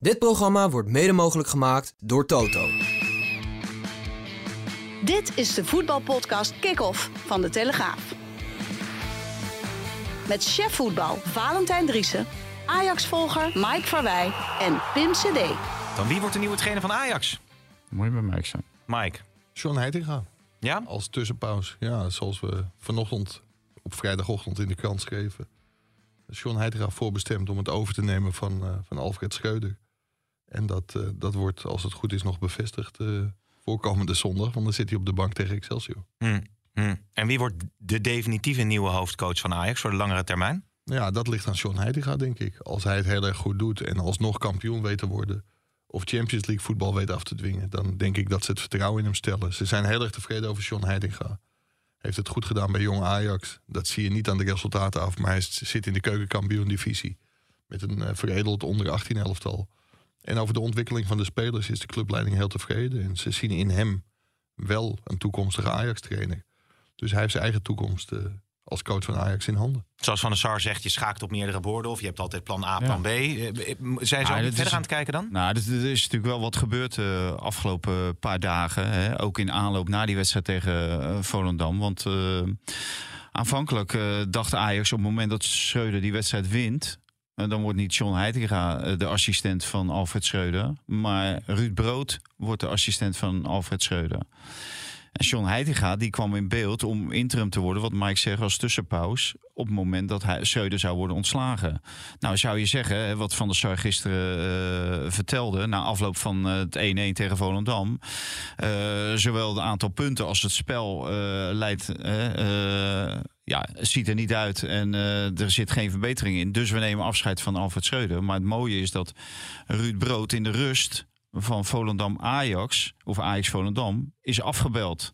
Dit programma wordt mede mogelijk gemaakt door Toto. Dit is de voetbalpodcast Kick-Off van De Telegraaf. Met chef voetbal Valentijn Driessen, Ajax-volger Mike Verwij en Pim CD. Dan wie wordt de nieuwe trainer van Ajax? Moet je bij mij zijn. Mike. John Heitinga. Ja? Als tussenpaus. Ja, zoals we vanochtend op vrijdagochtend in de krant schreven. John Heitinga voorbestemd om het over te nemen van, uh, van Alfred Schreuder. En dat, uh, dat wordt, als het goed is, nog bevestigd uh, voorkomende zondag. Want dan zit hij op de bank tegen Excelsior. Hmm. Hmm. En wie wordt de definitieve nieuwe hoofdcoach van Ajax voor de langere termijn? Ja, dat ligt aan John Heitinga, denk ik. Als hij het heel erg goed doet en alsnog kampioen weet te worden... of Champions League voetbal weet af te dwingen... dan denk ik dat ze het vertrouwen in hem stellen. Ze zijn heel erg tevreden over John Heitinga. Heeft het goed gedaan bij jong Ajax. Dat zie je niet aan de resultaten af, maar hij zit in de keukenkampioen-divisie. Met een uh, veredeld onder 18 elftal. En over de ontwikkeling van de spelers is de clubleiding heel tevreden. En ze zien in hem wel een toekomstige Ajax-trainer. Dus hij heeft zijn eigen toekomst uh, als coach van Ajax in handen. Zoals Van der Sar zegt, je schaakt op meerdere borden... of je hebt altijd plan A, plan ja. B. Zijn ze Ah, ook verder is- aan het kijken dan? Nou, er is natuurlijk wel wat gebeurd de afgelopen paar dagen. Hè? Ook in aanloop na die wedstrijd tegen eh, Volendam. Want eh, aanvankelijk eh, dacht Ajax op het moment dat Schreuder die wedstrijd wint... eh, dan wordt niet John Heitinga eh, de assistent van Alfred Schreuder... maar Ruud Brood wordt de assistent van Alfred Schreuder. En John Heitinga die kwam in beeld om interim te worden, wat Mike zegt als tussenpaus, op het moment dat hij Schreuder zou worden ontslagen. Nou zou je zeggen, wat Van der Sar gisteren eh, vertelde, na afloop van het 1-1 tegen Volendam, zowel het aantal punten als het spel leidt, ja, ziet er niet uit en eh, er zit geen verbetering in. Dus we nemen afscheid van Alfred Schreuder. Maar het mooie is dat Ruud Brood in de rust van Volendam Ajax, of Ajax Volendam, is afgebeld.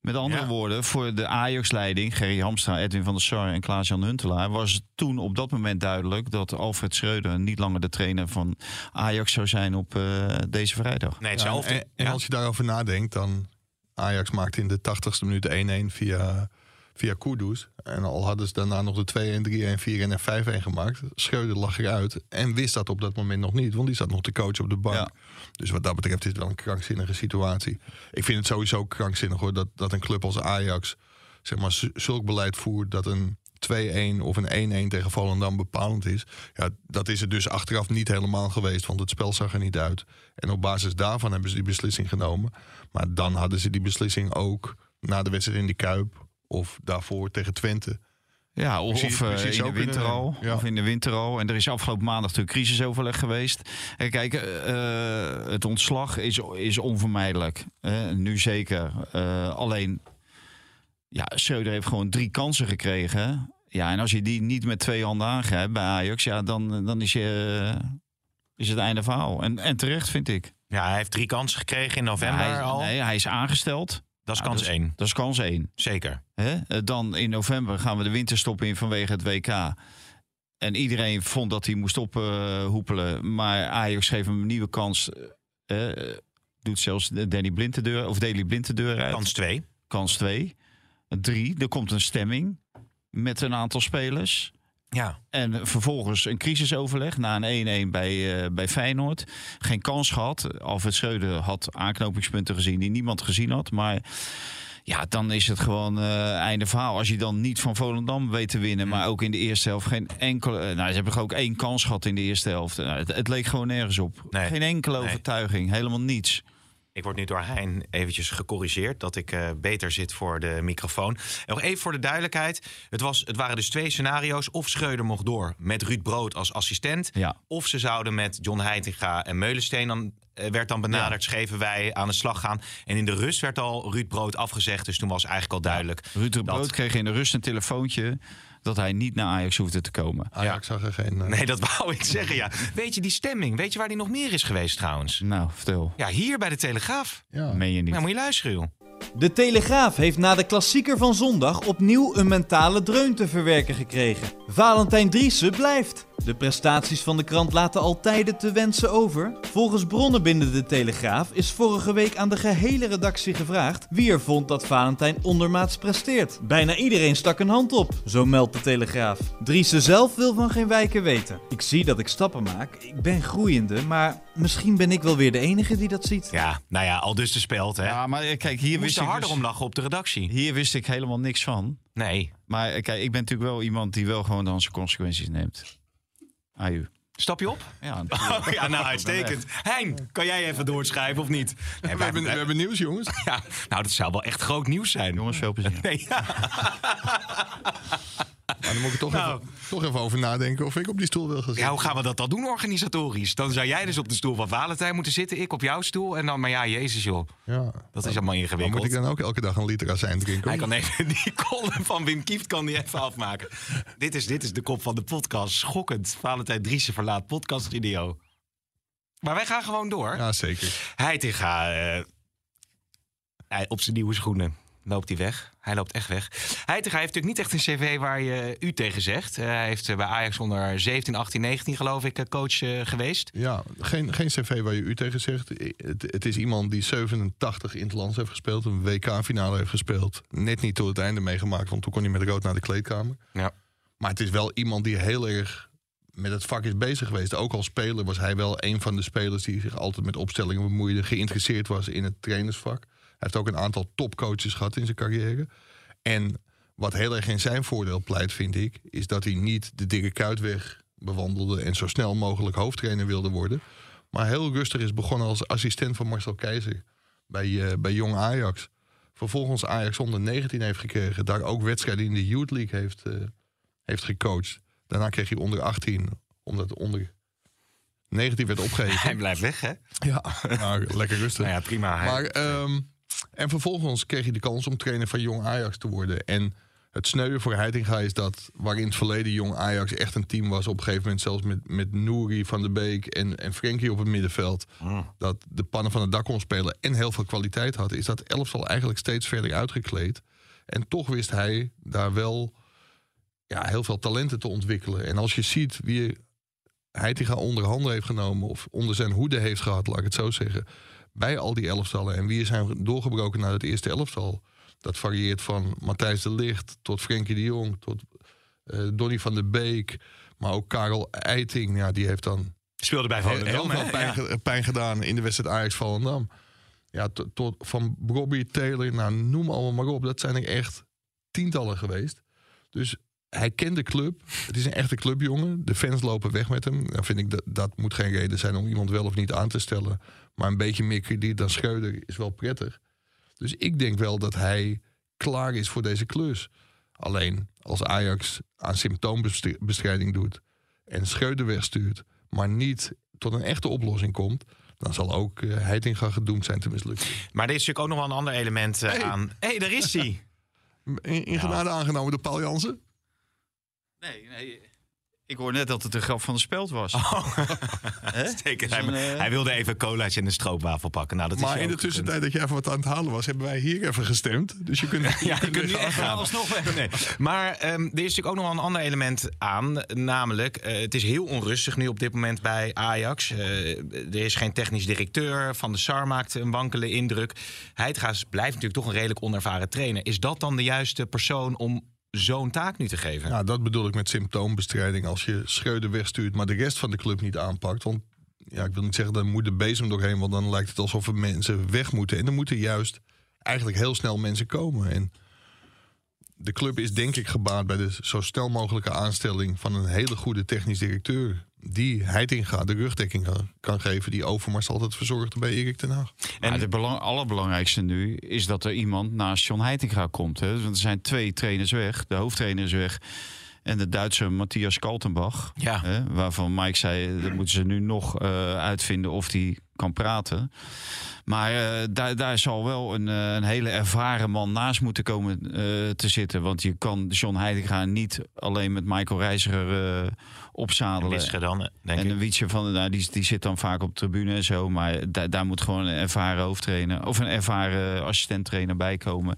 Met andere Ja. woorden, voor de Ajax-leiding, Gerry Hamstra, Edwin van der Sar en Klaas-Jan Huntelaar, was het toen op dat moment duidelijk dat Alfred Schreuder niet langer de trainer van Ajax zou zijn op eh, deze vrijdag. Nee, Ja, hetzelfde. en, als je daarover nadenkt, dan Ajax maakte in de 80ste minuut 1-1 via, via Kudus. En al hadden ze daarna nog de 2-1, 3-1, 4-1 en 5-1 gemaakt. Schreuder lag eruit en wist dat op dat moment nog niet, want die zat nog te coachen op de bank. Ja. Dus wat dat betreft is het wel een krankzinnige situatie. Ik vind het sowieso krankzinnig hoor, dat, dat een club als Ajax zeg maar, zulk beleid voert dat een 2-1 of een 1-1 tegen Volendam bepalend is. Ja, dat is het dus achteraf niet helemaal geweest, want het spel zag er niet uit. En op basis daarvan hebben ze die beslissing genomen. Maar dan hadden ze die beslissing ook na de wedstrijd in de Kuip of daarvoor tegen Twente. Ja, of, Precies- of, eh, precies in de kunnen winter al. Ja. Of in de winter al. En er is afgelopen maandag natuurlijk crisisoverleg geweest. En kijk, eh, eh, het ontslag is, is onvermijdelijk. Eh, nu zeker. Eh, alleen, ja, Schreuder heeft gewoon drie kansen gekregen. Ja, en als je die niet met twee handen aangrijpt bij Ajax, ja, dan, dan is, je, eh, is het einde verhaal. En, en terecht, vind ik. Ja, hij heeft drie kansen gekregen in november hij, al. Nee, hij is aangesteld. Dat is kans één. Dat is kans één. Zeker. Hè? Eh, Dan in november gaan we de winterstop in vanwege het WK. En iedereen vond dat hij moest ophoepelen. maar Ajax geeft hem een nieuwe kans. Eh, eh, doet zelfs Danny Blind de deur, of Daley Blind de deur uit. Kans twee. Kans 2. 3. Er komt een stemming met een aantal spelers. Ja. En vervolgens een crisisoverleg na een 1-1 bij, eh, bij Feyenoord. Geen kans gehad. Alfred Schreuder had aanknopingspunten gezien die niemand gezien had. Maar ja, dan is het gewoon eh, einde verhaal. Als je dan niet van Volendam weet te winnen, maar ook in de eerste helft geen enkele... eh, Nou, ze hebben ook één kans gehad in de eerste helft. Nou, het, het leek gewoon nergens op. Nee. Geen enkele Nee. overtuiging, helemaal niets. Ik word nu door Hein eventjes gecorrigeerd dat ik eh, beter zit voor de microfoon. En nog even voor de duidelijkheid. Het, was, het waren dus twee scenario's. Of Schreuder mocht door met Ruud Brood als assistent. Ja. Of ze zouden met John Heitinga en Meulensteen dan eh, werd dan benaderd, schreven wij aan de slag gaan. En in de rust werd al Ruud Brood afgezegd. Dus toen was eigenlijk al duidelijk. Ruud dat- Brood kreeg in de rust een telefoontje dat hij niet naar Ajax hoefde te komen. Ajax zag er geen... eh, Nee, dat wou ik zeggen, ja. Weet je, die stemming, weet je waar die nog meer is geweest trouwens? Nou, vertel. Ja, hier bij de Telegraaf. ja. Meen je niet? Nou, moet je luisteren, joh. De Telegraaf heeft na de klassieker van zondag opnieuw een mentale dreun te verwerken gekregen. Valentijn Driessen blijft. De prestaties van de krant laten al tijden te wensen over. Volgens bronnen binnen de Telegraaf is vorige week aan de gehele redactie gevraagd wie er vond dat Valentijn ondermaats presteert. Bijna iedereen stak een hand op, zo meldt de Telegraaf. Driessen zelf wil van geen wijken weten. Ik zie dat ik stappen maak, ik ben groeiende, maar misschien ben ik wel weer de enige die dat ziet. Ja, nou ja, al dus de speld, hè. Ja, maar eh, kijk, hier wist, moest ik harder dus, om lachen op de redactie. hier wist ik helemaal niks van. Nee. Maar eh, kijk, ik ben natuurlijk wel iemand die wel gewoon dan zijn consequenties neemt. Aju. Stap je op? Ja, Oh, ja, nou, uitstekend. Hein, kan jij even doorschrijven of niet? Nee, we, wij- hebben, we hebben nieuws, jongens. ja, nou, dat zou wel echt groot nieuws zijn. jongens, veel plezier. Nee, ja. Maar dan moet ik toch, Nou. even, toch even over nadenken of ik op die stoel wil gaan ja, zitten. hoe gaan we dat dan doen organisatorisch? Dan zou jij dus op de stoel van Valentijn moeten zitten, ik op jouw stoel. En dan, maar ja, jezus joh, Ja. dat is allemaal ingewikkeld. moet ik dan ook elke dag een liter azijn drinken? Hij kan even die column van Wim Kieft kan die even afmaken. dit, is, dit is de kop van de podcast. Schokkend. Valentijn Driessen verlaat podcaststudio. Maar wij gaan gewoon door. Ja, zeker. Heitinga, eh, hij, op zijn nieuwe schoenen loopt hij weg. Hij loopt echt weg. Heitinga heeft natuurlijk niet echt een cv waar je u tegen zegt. Eh, hij heeft eh, bij Ajax onder 17, 18, 19 geloof ik eh, coach geweest. Ja, geen, geen cv waar je u tegen zegt. Het, het is iemand die 87 in het land heeft gespeeld. Een WK-finale heeft gespeeld. Net niet tot het einde meegemaakt, want toen kon hij met rood naar de kleedkamer. Ja. Maar het is wel iemand die heel erg met het vak is bezig geweest. Ook als speler was hij wel een van de spelers die zich altijd met opstellingen bemoeide. Geïnteresseerd was in het trainersvak. Hij heeft ook een aantal topcoaches gehad in zijn carrière. En wat heel erg in zijn voordeel pleit, vind ik, is dat hij niet de dikke kuitweg bewandelde en zo snel mogelijk hoofdtrainer wilde worden. Maar heel rustig is begonnen als assistent van Marcel Keizer bij, eh, bij Jong Ajax. Vervolgens Ajax onder 19 heeft gekregen. Daar ook wedstrijden in de Youth League heeft, eh, heeft gecoacht. Daarna kreeg hij onder 18, omdat onder 19 werd opgegeven. Hij blijft weg, hè? ja, lekker rustig. Nou ja, prima. Maar, ehm, en vervolgens kreeg hij de kans om trainer van Jong Ajax te worden. En het sneuwe voor Heitinga is dat, waar in het verleden Jong Ajax echt een team was, op een gegeven moment zelfs met, met Nouri van der Beek en, en Frenkie op het middenveld, dat de pannen van het dak kon spelen en heel veel kwaliteit had, is dat elftal eigenlijk steeds verder uitgekleed. En toch wist hij daar wel ja, heel veel talenten te ontwikkelen. En als je ziet wie Heitinga onder handen heeft genomen of onder zijn hoede heeft gehad, laat ik het zo zeggen, bij al die elftallen en wie er zijn doorgebroken naar het eerste elftal. Dat varieert van Matthijs de Ligt tot Frenkie de Jong tot eh Donny van der Beek, maar ook Karel Eiting. Ja, die heeft dan Speelde bij Volendam, heel veel pijn, Ja. ge- pijn gedaan in de wedstrijd Ajax Volendam. Ja, tot, tot van Robbie Taylor, nou noem allemaal maar op. Dat zijn er echt tientallen geweest. Dus hij kent de club. Het is een echte clubjongen. De fans lopen weg met hem. Dan vind ik dat dat moet geen reden zijn om iemand wel of niet aan te stellen. Maar een beetje meer krediet dan Schreuder is wel prettig. Dus ik denk wel dat hij klaar is voor deze klus. Alleen als Ajax aan symptoombestrijding doet en Schreuder wegstuurt, maar niet tot een echte oplossing komt, dan zal ook uh, Heitinga gedoemd zijn te mislukken. Maar er is natuurlijk ook nog wel een ander element eh, Hey. aan. Hé, hey, daar is hij. In, in genade aangenomen door Paul Jansen. Nee, nee. Ik hoor net dat het een grap van de speld was. Dus Hij, een, eh, hij wilde even colaatje en een stroopwafel pakken. Nou, dat is Maar in de tussentijd dat je even wat aan het halen was, hebben wij hier even gestemd. Dus je kunt, Ja, je kunt nu echt gaan. gaan. Alsnog weg. Nee. Maar ehm, er is natuurlijk ook nog wel een ander element aan. Namelijk, eh, het is heel onrustig nu op dit moment bij Ajax. Eh, er is geen technisch directeur. Van de Sar maakt een wankele indruk. Heidgaas blijft natuurlijk toch een redelijk onervaren trainer. Is dat dan de juiste persoon om zo'n taak nu te geven? Ja, dat bedoel ik met symptoombestrijding. Als je Schreuder wegstuurt, maar de rest van de club niet aanpakt. Want ja, ik wil niet zeggen, dan moet de bezem doorheen. Want dan lijkt het alsof er mensen weg moeten. En er moeten juist eigenlijk heel snel mensen komen. En de club is denk ik gebaat bij de zo snel mogelijke aanstelling van een hele goede technisch directeur. Die Heitinga de rugdekking kan- geven. Die Overmars altijd verzorgde bij Erik ten Haag. En het belang, allerbelangrijkste nu is dat er iemand naast John Heitinga komt. Hè? Want er zijn twee trainers weg. De hoofdtrainer is weg. En de Duitse Matthias Kaltenbach. Ja. Hè? Waarvan Mike zei, dat moeten ze nu nog eh, uitvinden of die kan praten. Maar eh, daar, daar zal wel een, eh, een hele ervaren man naast moeten komen eh, te zitten. Want je kan John Heidegger niet alleen met Michael Reiziger opzadelen. Wisger dan, denk en ik. een Wietje van, nou, die, die zit dan vaak op de tribune en zo. Maar daar, daar moet gewoon een ervaren hoofdtrainer of een ervaren assistenttrainer bij komen.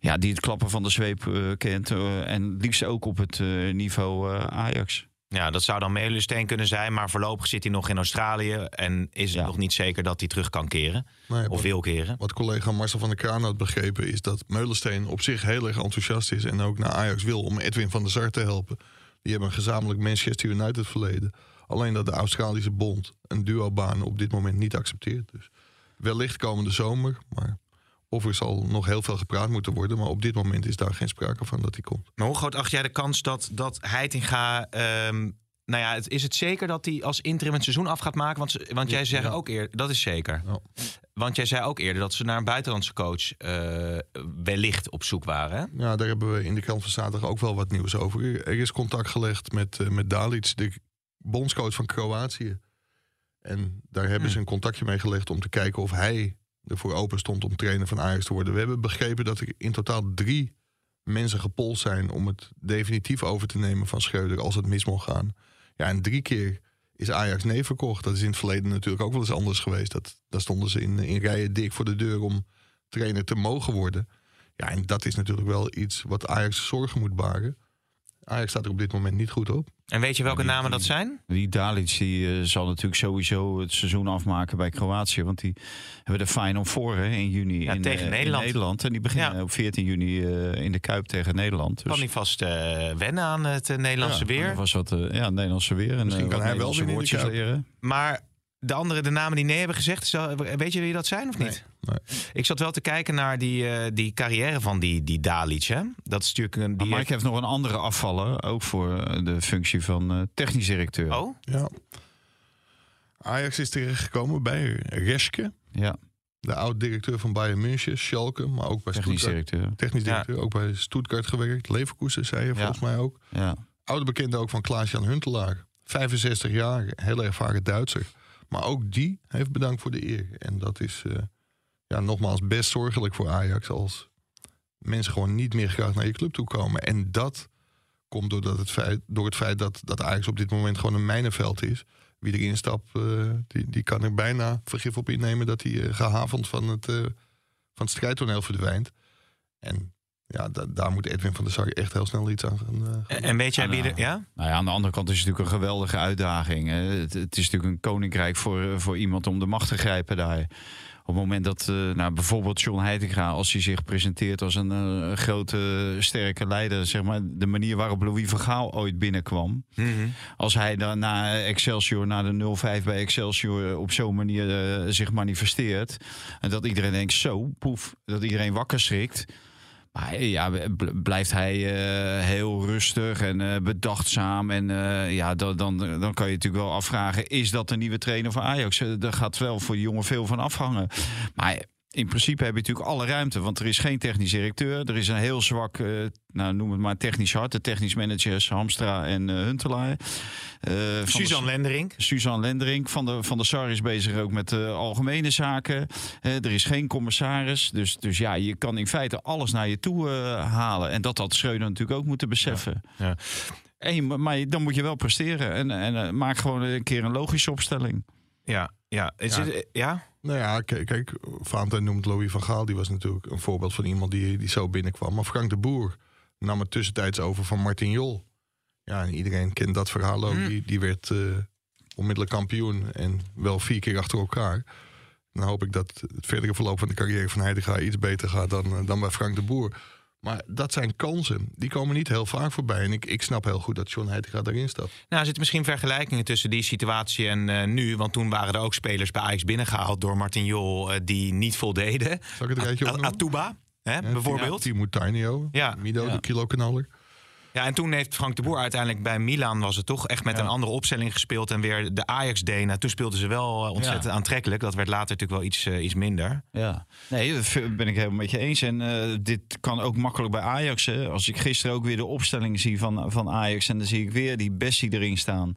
Ja, die het klappen van de zweep kent. en liefst ook op het niveau Ajax. Ja, dat zou dan Meulensteen kunnen zijn. Maar voorlopig zit hij nog in Australië. En is het Ja. nog niet zeker dat hij terug kan keren. Nee, Of wat- wil keren. Wat collega Marcel van der Kraan had begrepen is dat Meulensteen op zich heel erg enthousiast is en ook naar Ajax wil om Edwin van der Sar te helpen. Die hebben een gezamenlijk Manchester United verleden. Alleen dat de Australische bond een duobaan op dit moment niet accepteert. Dus wellicht komende zomer, maar of er zal nog heel veel gepraat moeten worden. Maar op dit moment is daar geen sprake van dat hij komt. Maar hoe groot acht jij de kans dat, dat Heitinga... ehm nou ja, het, is het zeker dat hij als interim het seizoen af gaat maken? Want, want jij Ja. ook eerder... Dat is zeker. Ja. Want jij zei ook eerder dat ze naar een buitenlandse coach... eh, wellicht op zoek waren. Ja, daar hebben we in de krant van zaterdag ook wel wat nieuws over. Er is contact gelegd met, eh, met Dalic, de bondscoach van Kroatië. En daar hebben ze een contactje mee gelegd om te kijken of hij ervoor open stond om trainer van Ajax te worden. We hebben begrepen dat er in totaal drie mensen gepolst zijn om het definitief over te nemen van Schreuder als het mis mocht gaan. Ja, en drie keer is Ajax nee verkocht. Dat is in het verleden natuurlijk ook wel eens anders geweest. Dat, daar stonden ze in, in rijen dik voor de deur om trainer te mogen worden. Ja, en dat is natuurlijk wel iets wat Ajax zorgen moet baren. Ajax staat er op dit moment niet goed op. En weet je welke die- namen dat zijn? Die Dalic die, eh, zal natuurlijk sowieso het seizoen afmaken bij Kroatië. Want die hebben de Final Four hè, in juni Ja, in, tegen eh, Nederland. in Nederland. En die beginnen Ja. op 14 juni eh, in de Kuip tegen Nederland. Kan hij vast eh, wennen aan het Nederlandse Ja, weer. Dat was wat, eh, ja, Nederlandse weer. En, Misschien kan hij wel de woordjes leren. Maar de andere, de namen die nee hebben gezegd, weet je wie dat zijn of niet? Nee. Ik zat wel te kijken naar die, eh, die carrière van die, die Dalic. Hè? Dat is natuurlijk een. Maar Die Mike heeft nog een andere afvaller. Ook voor eh, de functie van eh, technisch directeur. Oh, Ja. Ajax is terechtgekomen bij Reschke, Ja, de oud-directeur van Bayern München, Schalke, maar ook bij technisch Stuttgart. directeur. Technisch Ja. directeur, ook bij Stuttgart gewerkt. Leverkusen, zei je Ja. volgens mij ook. Ja. Oude bekende ook van Klaas-Jan Huntelaar. 65 jaar, heel ervaren Duitser. Maar ook die heeft bedankt voor de eer. En dat is eh, ja, nogmaals best zorgelijk voor Ajax... als mensen gewoon niet meer graag naar je club toe komen. En dat komt doordat het feit, door het feit dat, dat Ajax op dit moment gewoon een mijnenveld is. Wie erin stapt, eh, die, die kan er bijna vergif op innemen... dat hij eh, gehavend van het, van het strijdtoneel verdwijnt. En ja, da- daar moet Edwin van der Sar echt heel snel iets aan gaan, eh, gaan en, en weet jij wie er. Ja? Nou ja, aan de andere kant is het natuurlijk een geweldige uitdaging. hè. Het, het is natuurlijk een koninkrijk voor, voor iemand om de macht te grijpen daar. Op het moment dat eh, nou, bijvoorbeeld John Heitinga, als hij zich presenteert als een eh, grote, sterke leider, zeg maar, de manier waarop Louis van Gaal ooit binnenkwam. Mhm. Als hij dan na Excelsior, na de 0-5 bij Excelsior, op zo'n manier eh, zich manifesteert. En dat iedereen denkt, zo, poef, dat iedereen wakker schrikt. Bl- blijft hij eh, heel rustig en eh, bedachtzaam. En eh, ja, dan, dan, dan kan je natuurlijk wel afvragen: is dat de nieuwe trainer van Ajax? Eh, Daar gaat wel voor die jongen veel van afhangen. Maar in principe heb je natuurlijk alle ruimte. Want er is geen technisch directeur. Er is een heel zwak, eh, nou, noem het maar technisch hart. De technisch managers Hamstra en eh, Huntelaar. Eh, Suzanne Lendering. Suzanne Lendering van de, van de SAR is bezig ook met de algemene zaken. Er is geen commissaris. Dus, dus ja, je kan in feite alles naar je toe halen. En dat had Schreuder natuurlijk ook moeten beseffen. Ja. En maar dan moet je wel presteren. En, en maak gewoon een keer een logische opstelling. Ja, ja. Is Ja. het- ja? Nou ja, kijk, kijk Valentijn noemt Louis van Gaal. Die was natuurlijk een voorbeeld van iemand die, die zo binnenkwam. Maar Frank de Boer nam het tussentijds over van Martin Jol. Ja, en iedereen kent dat verhaal ook. Hmm. Die, die werd eh, onmiddellijk kampioen en wel vier keer achter elkaar. Dan hoop ik dat het verdere verloop van de carrière van Heidegger iets beter gaat dan, eh, dan bij Frank de Boer. Maar dat zijn kansen. Die komen niet heel vaak voorbij. En ik, ik snap heel goed dat John Heidegger daarin stapt. Nou, er zitten misschien vergelijkingen tussen die situatie en eh, nu. Want toen waren er ook spelers bij Ajax binnengehaald door Martin Jol... eh, die niet voldeden. Zal ik het rijtje? Atuba, hè, Ja, bijvoorbeeld. Timo Tainio, Ja. Mido, Ja. de kilokanaler. Ja, en toen heeft Frank de Boer uiteindelijk bij Milan... was het toch echt met Ja. een andere opstelling gespeeld... en weer de Ajax-DNA. Toen speelden ze wel eh, ontzettend aantrekkelijk. Dat werd later natuurlijk wel iets, eh, iets minder. Ja, nee, dat v- ben ik helemaal met je eens. En eh, dit kan ook makkelijk bij Ajax. Hè. Als ik gisteren ook weer de opstelling zie van, van Ajax... en dan zie ik weer die Bessie erin staan...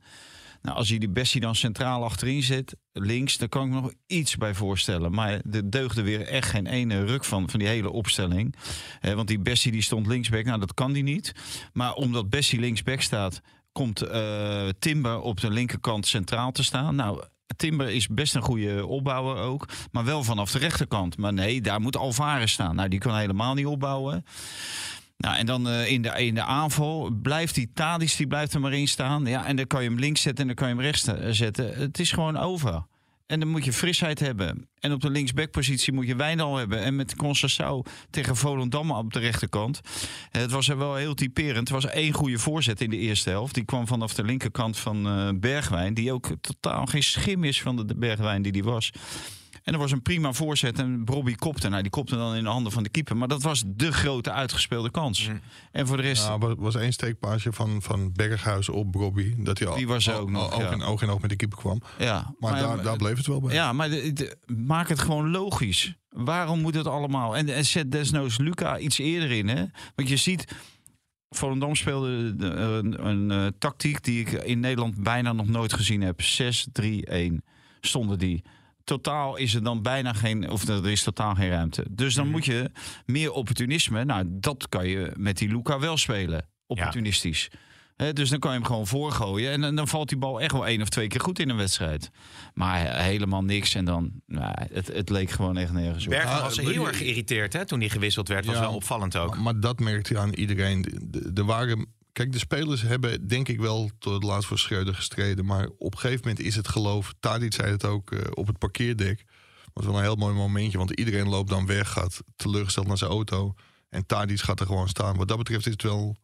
Nou, als je die Bessie dan centraal achterin zet, links, daar kan ik nog iets bij voorstellen. Maar er deugde weer echt geen ene ruk van, van die hele opstelling. Want die Bessie die stond linksback, nou dat kan die niet. Maar omdat Bessie linksback staat, komt eh, Timber op de linkerkant centraal te staan. Nou, Timber is best een goede opbouwer ook, maar wel vanaf de rechterkant. Maar nee, daar moet Alvarez staan. Nou, die kan helemaal niet opbouwen. Nou, en dan eh, in, de, in de aanval blijft die Tadis, die blijft er maar in staan. Ja, en dan kan je hem links zetten en dan kan je hem rechts eh, zetten. Het is gewoon over. En dan moet je frisheid hebben. En op de linksbackpositie moet je Wijndal hebben. En met Concessao tegen Volendam op de rechterkant. Eh, Het was er wel heel typerend. Het was één goede voorzet in de eerste helft. Die kwam vanaf de linkerkant van Bergwijn. Die ook totaal geen schim is van de Bergwijn die die was. En er was een prima voorzet en Bobby kopte. Nou, die kopte dan in de handen van de keeper. Maar dat was de grote uitgespeelde kans. En voor de rest... Ja, er was één steekpaasje van, van Berghuis op Robbie. Dat hij al, Die was ook al- nog, al- ja. oog in oog in oog met de keeper kwam. ja, Maar, daar, daar bleef het wel bij. Ja, maar de- de- maak het gewoon logisch. Waarom moet het allemaal? En, en zet desnoods Luca iets eerder in. Hè? Want je ziet, Volendam speelde de- een, een, eh, tactiek die ik in Nederland bijna nog nooit gezien heb. 6-3-1 stonden die. Totaal is er dan bijna geen, of er is totaal geen ruimte. Dus dan moet je meer opportunisme. Nou, dat kan je met die Luca wel spelen. Opportunistisch. Hè, dus dan kan je hem gewoon voorgooien. En, dan- dan valt die bal echt wel één of twee keer goed in een wedstrijd. Maar helemaal niks. En dan, nou, het, het leek gewoon echt nergens op. Bergman was heel erg geïrriteerd hè, toen hij gewisseld werd. was Ja, wel opvallend ook. Maar, maar dat merkte je aan iedereen. De- de- Er waren, kijk, de spelers hebben denk ik wel tot laatst voor Schreuder gestreden. Maar op een gegeven moment is het geloof. Tadic zei het ook eh, op het parkeerdek. was wel een heel mooi momentje. Want iedereen loopt dan weg, gaat teleurgesteld naar zijn auto. En Tadic gaat er gewoon staan. Wat dat betreft is het wel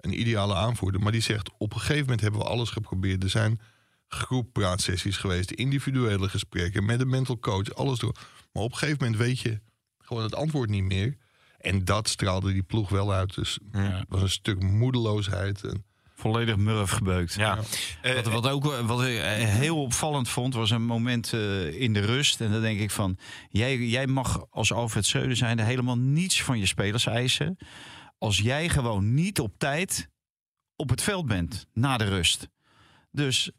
een ideale aanvoerder. Maar die zegt, op een gegeven moment hebben we alles geprobeerd. Er zijn groeppraatsessies geweest, individuele gesprekken met een mental coach, alles door. Maar op een gegeven moment weet je gewoon het antwoord niet meer. En dat straalde die ploeg wel uit. Dus het was een stuk moedeloosheid. En, Volledig murf gebeukt. Ja. Eh, Wat, wat, ook, wat ik heel opvallend vond, was een moment eh, in de rust. En dan denk ik van, jij, jij mag als Alfred Schreuder zijn helemaal niets van je spelers eisen. Als jij gewoon niet op tijd op het veld bent na de rust. Dus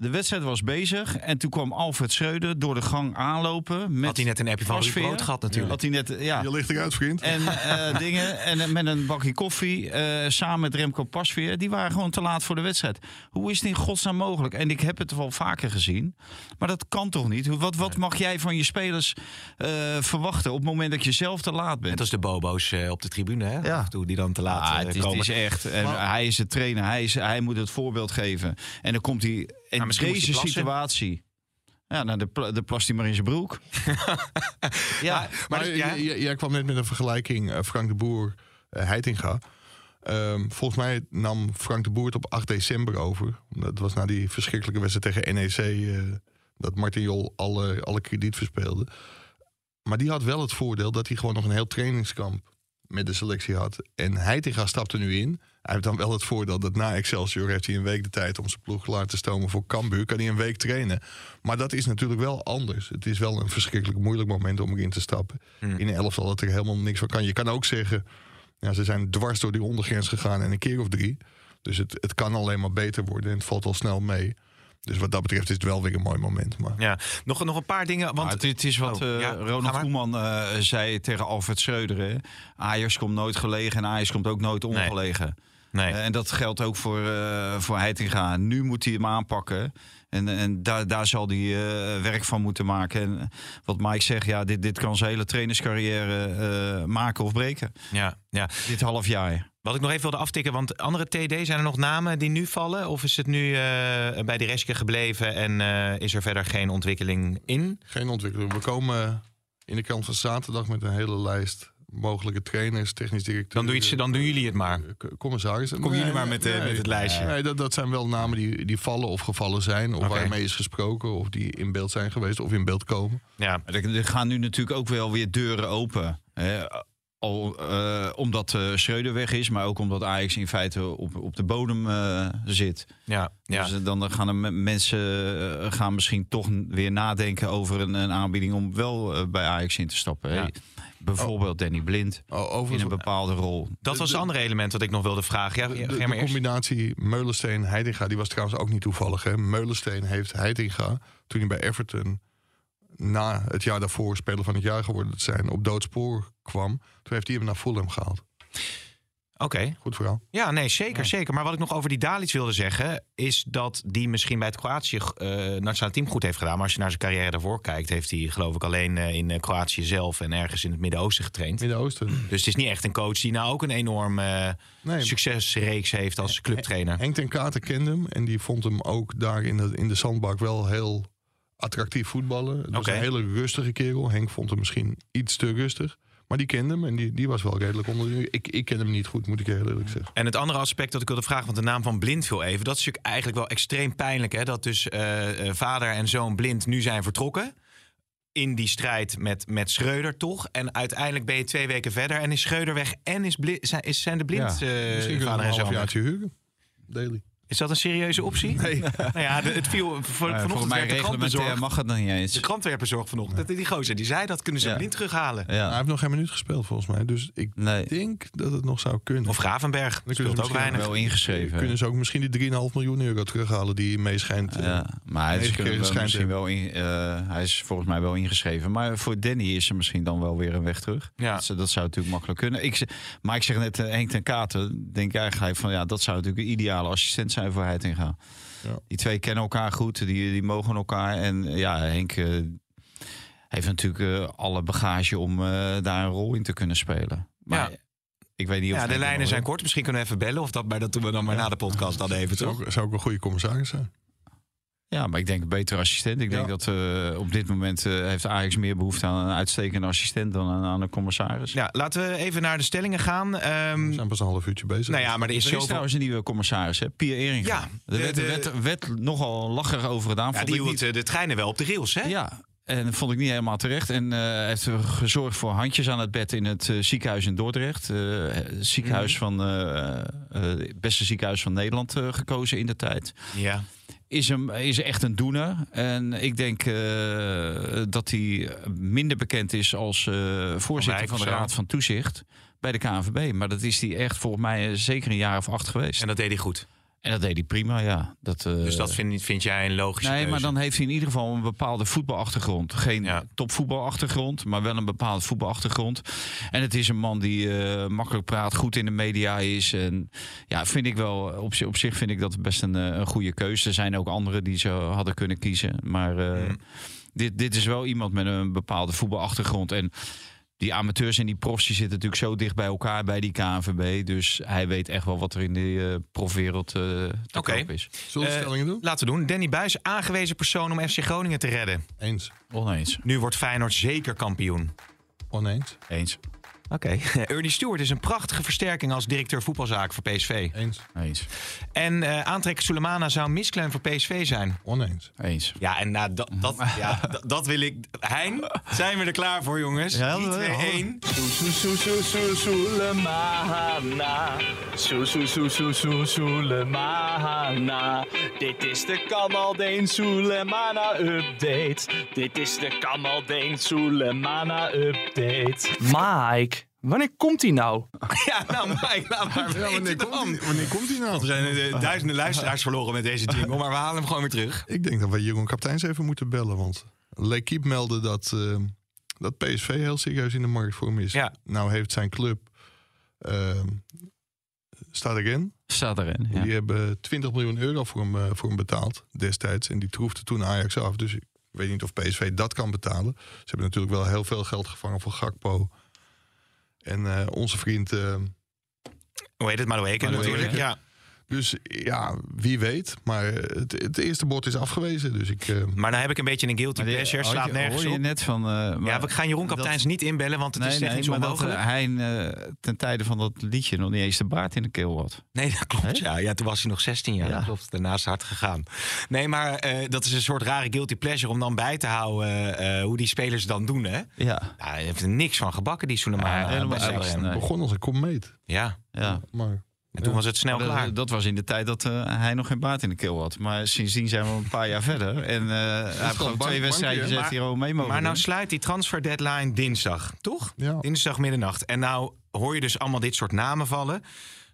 de wedstrijd was bezig en toen kwam Alfred Schreuder door de gang aanlopen. Met had hij net een appje van Ruud gehad natuurlijk. Had hij net, ja. Je ligt eruit, vriend. En eh, dingen. En met een bakje koffie. eh, samen met Remco Pasveer. Die waren gewoon te laat voor de wedstrijd. Hoe is het in godsnaam mogelijk? En ik heb het wel vaker gezien. Maar dat kan toch niet? Hoe- Wat, wat mag jij van je spelers eh, verwachten op het moment dat je zelf te laat bent? Net als de bobo's eh, op de tribune, hè? Ja. Af en toe die dan te laat Ah, het, is, komen. het is echt. En hij is de trainer. Hij, is, hij moet het voorbeeld geven. En dan komt hij in Nou, deze situatie. Ja, nou, de, de plast hij maar in zijn broek. ja, Maar dus- ja. jij kwam net met een vergelijking, eh, Frank de Boer, eh, Heitinga. Ehm, volgens mij nam Frank de Boer het op 8 december over. Dat was na die verschrikkelijke wedstrijd tegen NEC... eh, dat Martin Jol alle, alle krediet verspeelde. Maar die had wel het voordeel dat hij gewoon nog een heel trainingskamp met de selectie had. En Heitinga stapte nu in. Hij heeft dan wel het voordeel dat na Excelsior heeft hij een week de tijd om zijn ploeg klaar te stomen voor Cambuur. Kan hij een week trainen. Maar dat is natuurlijk wel anders. Het is wel een verschrikkelijk moeilijk moment om erin te stappen. In een elftal dat er helemaal niks van kan. Je kan ook zeggen, ja, ze zijn dwars door die ondergrens gegaan en een keer of drie. Dus het, het kan alleen maar beter worden en het valt al snel mee. Dus wat dat betreft is het wel weer een mooi moment. Maar Ja, nog, nog een paar dingen. Want Maar het, het is wat Oh, eh, ja, Ronald. Koeman eh, zei tegen Alfred Schreuder. Hè. Ajax komt nooit gelegen en Ajax komt ook nooit ongelegen. nee. Eh, en dat geldt ook voor, eh voor Heitinga. Nu moet hij hem aanpakken. En, en daar, daar zal hij eh, werk van moeten maken. En wat Mike zegt, ja, dit, dit kan zijn hele trainerscarrière eh, maken of breken. ja, ja. Dit half jaar. Wat ik nog even wilde aftikken, want andere TD, zijn er nog namen die nu vallen? Of is het nu eh, bij de Reske gebleven en eh, is er verder geen ontwikkeling in? geen ontwikkeling. We komen in de krant van zaterdag met een hele lijst mogelijke trainers, technisch directeur. Dan, doe je dan doen jullie het maar. Commissarissen. Kom jullie maar met, eh, met het lijstje. Nee, dat, dat zijn wel namen die, die vallen of gevallen zijn. Of waarmee is gesproken. Of die in beeld zijn geweest. Of in beeld komen. Ja, Er, gaan nu natuurlijk ook wel weer deuren open. Hè. Al, eh, omdat eh Schreuder weg is, maar ook omdat Ajax in feite op, op de bodem eh, zit. ja, ja. Dus eh, dan gaan er me- mensen eh, gaan misschien toch weer nadenken over een, een aanbieding om wel eh, bij Ajax in te stappen. hè. Ja. Bijvoorbeeld Danny Blind Oh, in een bepaalde rol. Dat was het andere element wat ik nog wilde vragen. Ja, de, de, de combinatie Meulensteen-Heitinga, die was trouwens ook niet toevallig. Hè? Meulensteen heeft Heitinga, toen hij bij Everton na het jaar daarvoor speler van het jaar geworden te zijn, op doodspoor kwam. Toen heeft hij hem naar Fulham gehaald. Oké. Goed verhaal. Ja, nee, zeker, zeker. Maar wat ik nog over die Dalic wilde zeggen... is dat die misschien bij het Kroatië eh nationale team goed heeft gedaan. Maar als je naar zijn carrière daarvoor kijkt... heeft hij geloof ik alleen eh, in eh, Kroatië zelf... en ergens in het Midden-Oosten getraind. Midden-Oosten. Dus het is niet echt een coach die nou ook een enorm Nee, succesreeks heeft als clubtrainer. Henk ten Katen kende hem en die vond hem ook daar in de, in de zandbak wel heel attractief voetballen. Was Oké. een hele rustige kerel. Henk vond hem misschien iets te rustig. Maar die kende hem en die, die was wel redelijk onder. Ik, ik ken hem niet goed, moet ik heel eerlijk zeggen. En het andere aspect dat ik wilde vragen, want de naam van Blind viel even. Dat is natuurlijk eigenlijk wel extreem pijnlijk. Hè? Dat dus eh, eh, vader en zoon Blind nu zijn vertrokken. In die strijd met, met Schreuder toch. En uiteindelijk ben je twee weken verder en is Schreuder weg. En is, Bli- zijn, is zijn de Blind Ja, Misschien kunnen we vader en een zoon. weg. halfjaartje huren. Daily. Is dat een serieuze optie? Nee. nou ja, de- het viel voor, Maar vanochtend werd de krant reglementair bezorgd. mag het nog niet eens. De krant vanochtend. Dat Die gozer die zei dat kunnen ze Ja. Blind terughalen. Hij Ja, heeft nog geen minuut gespeeld volgens mij. Dus ik nee. denk dat het nog zou kunnen. Of Gravenberg. kunnen Speelt ze ook misschien weinig. Wel ingeschreven. kunnen ze ook misschien die 3,5 miljoen euro terughalen die mee schijnt. eh, Ja, maar hij is, wel misschien hij. wel in, eh, hij is volgens mij wel ingeschreven. Maar voor Danny is er misschien dan wel weer een weg terug. Ja. Dat, dat zou natuurlijk makkelijk kunnen. Ik, maar ik zeg net, eh, Henk ten Katen, denk eigenlijk van ja, dat zou natuurlijk een ideale assistent zijn voor Heitinga. Ja. Die twee kennen elkaar goed, die, die mogen elkaar. En ja, Henk eh, heeft natuurlijk eh, alle bagage om eh, daar een rol in te kunnen spelen. Maar Ja. ik weet niet of Ja, de lijnen zijn kort. Misschien kunnen we even bellen. Of dat, maar dat doen we dan maar na de podcast dan even, zou, toch? ook, zou ook een goede commissaris zijn. Ja, maar ik denk een betere assistent. Ik denk Ja. dat eh, op dit moment eh, heeft Ajax meer behoefte aan een uitstekende assistent dan aan, aan een commissaris. Ja, laten we even naar de stellingen gaan. Ehm, We zijn pas een half uurtje bezig. nou ja, maar er is Er is trouwens een nieuwe commissaris, hè? Pier Eringa. Ja, er de- werd, de- werd, werd nogal lacherig over gedaan. Ja, vond die ik hield niet. eh, de treinen wel op de rails, hè? Ja, en dat vond ik niet helemaal terecht. En eh heeft gezorgd voor handjes aan het bed in het eh, ziekenhuis in Dordrecht. Eh, het ziekenhuis Mhm. van, eh, eh, het beste ziekenhuis van Nederland eh, gekozen in de tijd. Ja. Is, hem, is echt een doener. En ik denk eh, dat hij minder bekend is als eh, voorzitter van de. Raad van Toezicht bij de KNVB. Maar dat is hij echt volgens mij eh, zeker een jaar of acht geweest. En dat deed hij goed. En dat deed hij prima, ja. Dat, eh, Dus dat vind, vind jij een logische Nee, keuze? maar dan heeft hij in ieder geval een bepaalde voetbalachtergrond. Geen Ja. topvoetbalachtergrond, maar wel een bepaalde voetbalachtergrond. En het is een man die eh, makkelijk praat, goed in de media is. En ja, vind ik wel, op, op zich vind ik dat best een, eh, een goede keuze. Er zijn ook anderen die ze hadden kunnen kiezen. Maar Mhm. dit, dit is wel iemand met een bepaalde voetbalachtergrond. En die amateurs en die profs die zitten natuurlijk zo dicht bij elkaar bij die KNVB. Dus hij weet echt wel wat er in de eh profwereld eh te Oké. koop is. Zullen we Eh, stellingen doen? Laten we doen. Danny Buis, aangewezen persoon om FC Groningen te redden. Eens. Oneens. Nu wordt Feyenoord zeker kampioen. Oneens. Eens. Oké. Ernie Stewart is een prachtige versterking als directeur voetbalzaken voor PSV. Eens. Eens. En eh aantrekken Sulemana zou een voor PSV zijn. Oneens. Eens. Ja, en nou, dat, dat, ja, dat, wil ik. Hein, zijn we er klaar voor, jongens? Ja, 3, we- 2, we- 1. Soe, soe, soe, soe, Soelemana. Soe, soe, soe, soe, soe, Soelemana. Dit is de Kamaldeen Soelemana update. Dit is de Kamaldeen Soelemana update. Mike, wanneer komt hij nou? Ja, nou, Mike, laat maar Ja, wanneer, weten komt dan. die, wanneer komt die nou? Er zijn eh, duizenden luisteraars verloren met deze jingle, maar we halen hem gewoon weer terug. Ik denk dat we Jeroen Kapteins even moeten bellen. Want L'Equipe meldde dat, eh, dat PSV heel serieus in de markt voor hem is. Ja. Nou heeft zijn club... eh, staat erin. Staat erin. Ja. Die hebben 20 miljoen euro voor hem, eh, voor hem betaald destijds. En die troefde toen Ajax af. Dus ik weet niet of PSV dat kan betalen. Ze hebben natuurlijk wel heel veel geld gevangen voor Gakpo. En eh, onze vriend... eh, Hoe heet het? Madueke Madueke. natuurlijk. Ja. Dus ja, wie weet. Maar het, het eerste bod is afgewezen. Dus ik... eh, Maar dan heb ik een beetje een guilty pleasure. Slaat je- nergens hoor je op. net van... eh, Ja, we gaan Jeroen dat- Kapteins niet inbellen, want het is technisch maar dat onmogelijk. eh, hij eh, ten tijde van dat liedje nog niet eens de baard in de keel had. Nee, dat klopt. Ja. ja, toen was hij nog 16 jaar. Ja. Dat klopt. Daarna is het hard gegaan. Nee, maar eh, dat is een soort rare guilty pleasure om dan bij te houden eh, eh, hoe die spelers dan doen. Hè? Ja, Nou, hij heeft er niks van gebakken, die Ja, niks, Celeren. nee. begon als een komeet. Ja. ja. Maar Ja, En toen was het snel dat- klaar. Dat was in de tijd dat eh, hij nog geen baard in de keel had. Maar sindsdien zijn we een paar jaar verder. En eh hij heeft gewoon twee wedstrijdjes bankje, heeft hij gewoon mee mogen Maar nou doen. sluit die transfer deadline dinsdag, toch? Ja. Dinsdag middernacht. En nou hoor je dus allemaal dit soort namen vallen.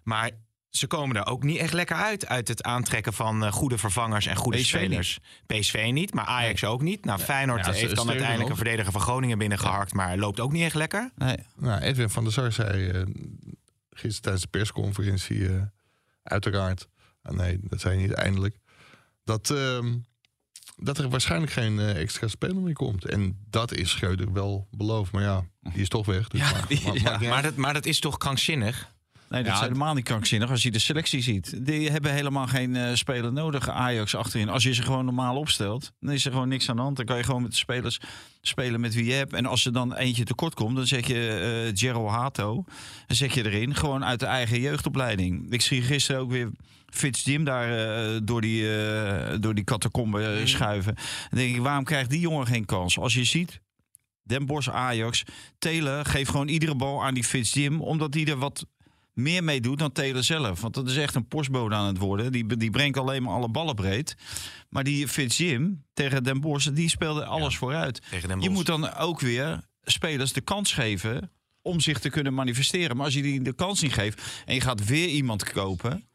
Maar ze komen er ook niet echt lekker uit. Uit het aantrekken van eh, goede vervangers en goede PSV spelers. PSV niet, maar Ajax ook niet. Nou, Feyenoord Ja, heeft dan uiteindelijk een verdediger van Groningen binnengeharkt. Maar loopt ook niet echt lekker. Nee. Nou, Edwin van der Sar zei eh, gisteren tijdens de persconferentie, eh, uiteraard, ah, nee, dat zei hij niet eindelijk, dat, ehm, dat er waarschijnlijk geen eh, extra speler meer komt. En dat is Schreuder wel beloofd. Maar ja, die is toch weg. Dus maar, die- maar- ja. dat, maar dat is toch krankzinnig? Nee, dat Ja, is helemaal niet krankzinnig als je de selectie ziet. Die hebben helemaal geen eh, speler nodig, Ajax achterin. Als je ze gewoon normaal opstelt, dan is er gewoon niks aan de hand. Dan kan je gewoon met de spelers spelen met wie je hebt. En als er dan eentje tekort komt, dan zet je eh Gerald Hato. Dan zet je erin, gewoon uit de eigen jeugdopleiding. Ik zie gisteren ook weer Fitz Jim daar eh, door die, eh, door die catacombe eh, schuiven. Dan denk ik, waarom krijgt die jongen geen kans? Als je ziet, Den Bosch, Ajax, Telen geeft gewoon iedere bal aan die Fitz Jim, omdat die er wat meer mee doet dan Taylor zelf. Want dat is echt een postbode aan het worden. Die, die brengt alleen maar alle ballen breed. Maar die Fitz Jim tegen Den Bosch, die speelde alles vooruit. Je moet dan ook weer spelers de kans geven om zich te kunnen manifesteren. Maar als je die de kans niet geeft en je gaat weer iemand kopen...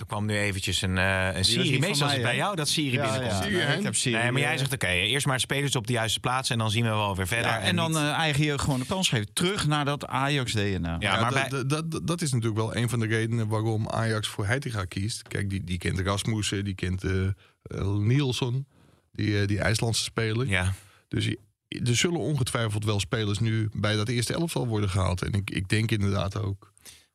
Er kwam nu eventjes een, eh een Siri. Meestal is het bij jou dat Siri binnenkomt. Siri, nee, ik heb Siri, Nee, maar jij eh, zegt oké, eerst maar spelers op de juiste plaats en dan zien we wel weer verder. ja, en dan niet- eh, eigen jeugd gewoon de kans geven. Terug naar dat Ajax-DNA. ja, Ja, maar dat- bij, is natuurlijk wel een van de redenen waarom Ajax voor Heitinga kiest. Kijk, die, die kent Rasmussen, die kent Nielsen, die, eh, die IJslandse speler. ja. Dus je- er zullen ongetwijfeld wel spelers nu bij dat eerste elftal worden gehaald. En ik, ik denk inderdaad ook.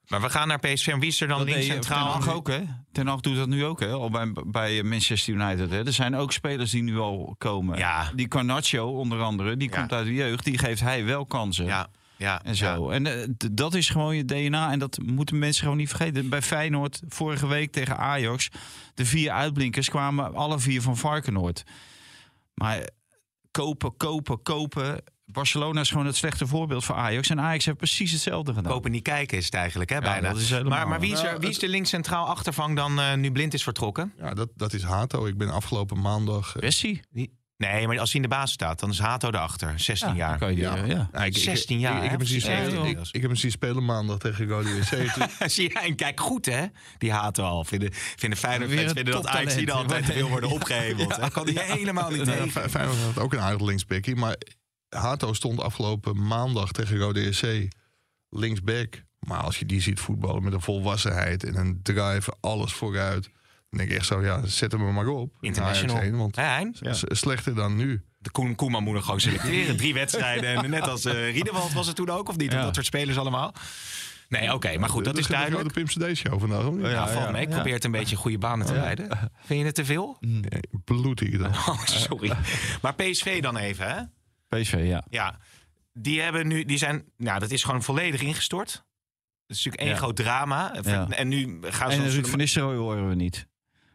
Maar we gaan naar PSV. En wie is er dan Dat links centraal? Ten Hag ook, hè? Ten Hag doet dat nu ook, hè? Al bij, bij Manchester United, hè? Er zijn ook spelers die nu al komen. Ja. Die Carnaccio, onder andere, die Ja. komt uit de jeugd. Die geeft hij wel kansen. Ja, ja, En zo. En eh, dat is gewoon je DNA. En dat moeten mensen gewoon niet vergeten. Bij Feyenoord, vorige week tegen Ajax... de vier uitblinkers kwamen alle vier van Varkenoord. Maar kopen, kopen, kopen... Barcelona is gewoon het slechte voorbeeld voor Ajax. En Ajax heeft precies hetzelfde gedaan. Kopen niet kijken is het eigenlijk, hè, bijna. dat is helemaal- maar maar wie, is er, Nou, wie is de links centraal achtervang dan eh, nu Blind is vertrokken? Ja, dat, dat is Hato. Ik ben afgelopen maandag... eh, Bessie. Nee, maar als hij in de basis staat, dan is Hato erachter. 16 Ja, jaar. kan je die, Ja. eh, ja. nou, ik- ik- 16 jaar, Ik, ik, heb hem zien Ja, spelen, joh. ik, ik heb hem zien spelen maandag tegen. Toen- Zie je, en kijk goed hè, die Hato al. Vinden, vinden Feyenoord fans vinden dat Ajax altijd te veel worden opgeheveld. Dat kan hij helemaal niet Ja, tegen. Fe- Feyenoord had ook een aardig. Maar Hato stond afgelopen maandag tegen Rode JC linksback. Maar als je die ziet voetballen met een volwassenheid en een drive, alles vooruit. Dan denk ik echt zo, ja, zet hem er maar op. in International. Heen, want slechter dan nu. De Koen, Koeman moet gewoon selecteren. Drie wedstrijden. En net als eh Riedewald was het toen ook, of niet? Of Ja. Dat soort spelers allemaal. Nee, oké, maar goed, dat De- is de- de duidelijk. grote Pim CD show vandaag. niet? Ja, valt mee. Ik ja. probeer het een beetje goede banen te leiden. Vind je het te veel? Nee, bloedig dan. Oh, sorry. Maar PSV dan even, hè? PSV, ja. Ja, die hebben nu, die zijn, nou, dat is gewoon volledig ingestort. Dat is natuurlijk één Ja. groot drama. Ja. En nu gaan ze. En Ruud van Nistelrooy horen we niet.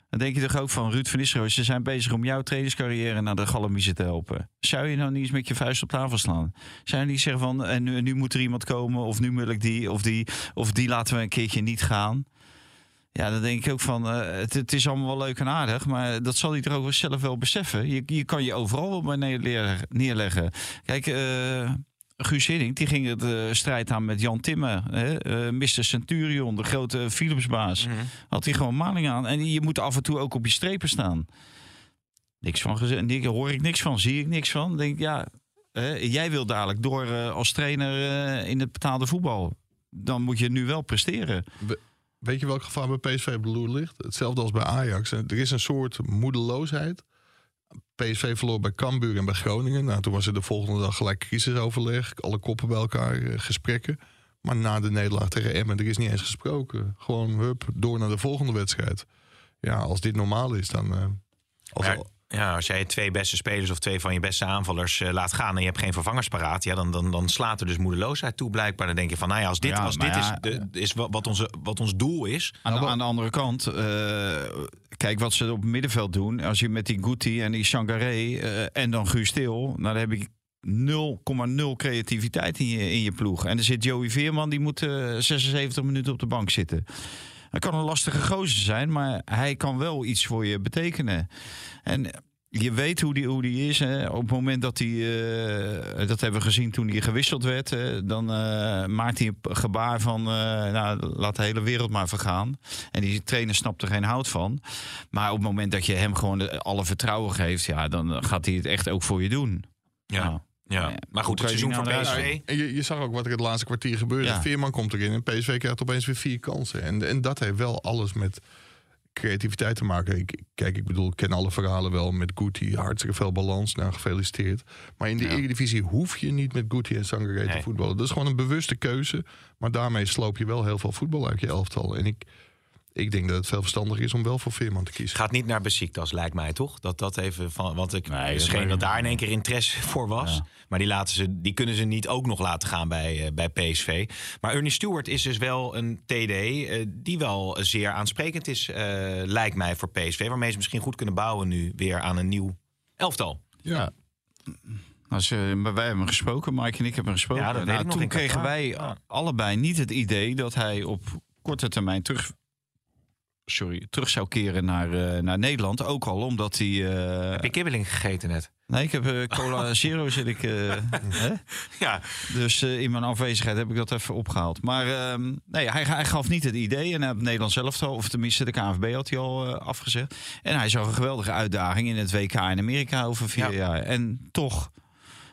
Dan denk je toch ook van Ruud van Nistelrooy... ze zijn bezig om jouw trainingscarrière naar de Galambiezen te helpen. Zou je nou niet eens met je vuist op tafel slaan? Zou je niet zeggen van... en nu, nu moet er iemand komen of nu wil ik die of die... of die laten we een keertje niet gaan. Ja, dan denk ik ook van... eh, het, het is allemaal wel leuk en aardig... maar dat zal hij toch ook wel zelf wel beseffen. Je, je kan je overal wel bij neerleggen. neerleggen. Kijk... eh, Guus Hiddink, die ging het eh, strijd aan met Jan Timmer. Hè? Mr. Centurion, de grote Philipsbaas. Mhm. Had hij gewoon maling aan. En je moet af en toe ook op je strepen staan. Niks van gezegd. Hoor ik niks van, zie ik niks van. Denk ja, jij wil dadelijk door als trainer in het betaalde voetbal. Dan moet je nu wel presteren. Weet je welk gevaar bij PSV loer ligt? Hetzelfde als bij Ajax. Er is een soort moedeloosheid. PSV verloor bij Cambuur en bij Groningen. Nou, toen was er de volgende dag gelijk crisisoverleg. Alle koppen bij elkaar, eh, gesprekken. Maar na de nederlaag tegen Emmen, er is niet eens gesproken. Gewoon, hup, door naar de volgende wedstrijd. Ja, als dit normaal is, dan... eh, als Ja, al- ja, als jij twee beste spelers of twee van je beste aanvallers eh, laat gaan en je hebt geen vervangers paraat, ja, dan, dan, dan slaat er dus moedeloosheid toe blijkbaar. Dan denk je van, nou ja, als dit, Ja, als dit ja, is, de, is wat, wat onze, wat ons doel is. Aan, de, aan de andere kant, eh, kijk wat ze op het middenveld doen. Als je met die Guti en die Sangaré eh, en dan Guus Til, nou, dan heb ik 0,0 creativiteit in je, in je ploeg. En er zit Joey Veerman, die moet eh, 76 minuten op de bank zitten. Hij kan een lastige gozer zijn, maar hij kan wel iets voor je betekenen. En je weet hoe die, hoe die is. Hè. Op het moment dat hij, eh, dat hebben we gezien toen hij gewisseld werd, hè, dan eh, maakt hij een gebaar van, eh, nou, laat de hele wereld maar vergaan. En die trainer snapt er geen hout van. Maar op het moment dat je hem gewoon alle vertrouwen geeft, ja, dan gaat hij het echt ook voor je doen. Ja. Nou, Ja. Ja. Maar goed, het seizoen nou PSV. En je, je zag ook wat er het laatste kwartier gebeurde. Ja. Veerman komt erin en PSV krijgt opeens weer vier kansen. En, en dat heeft wel alles met creativiteit te maken. Ik, kijk, ik bedoel, ik ken alle verhalen wel met Guti. Hartstikke veel balans, nou gefeliciteerd. Maar in de Ja. Eredivisie hoef je niet met Guti en Sangaré te Nee. voetballen. Dat is gewoon een bewuste keuze. Maar daarmee sloop je wel heel veel voetbal uit je elftal. En ik, ik denk dat het veel verstandiger is om wel voor Veerman te kiezen. Gaat niet naar Besiktas, lijkt mij toch? Dat dat even van. Want ik Nee, nee, dat scheen daar in één keer interesse voor was. Ja. Maar die, laten ze, die kunnen ze niet ook nog laten gaan bij, eh, bij PSV. Maar Ernie Stewart is dus wel een TD eh, die wel zeer aansprekend is, eh, lijkt mij, voor PSV. Waarmee ze misschien goed kunnen bouwen nu weer aan een nieuw elftal. Ja, Als, eh, maar wij hebben gesproken, Mike en ik hebben gesproken. Ja, dat weet Nou, toen kregen wij Ja. allebei niet het idee dat hij op korte termijn terug, sorry, terug zou keren naar, eh, naar Nederland. Ook al omdat hij. eh, Heb je kibbeling gegeten net? nee, ik heb eh, cola zero zit ik. hè? Ja, Dus in mijn afwezigheid heb ik dat even opgehaald. Maar ehm, nee, hij, hij gaf niet het idee. En het Nederland zelf al, of tenminste de KNVB had hij al afgezegd. En hij zag een geweldige uitdaging in het WK in Amerika over vier Ja. jaar. En toch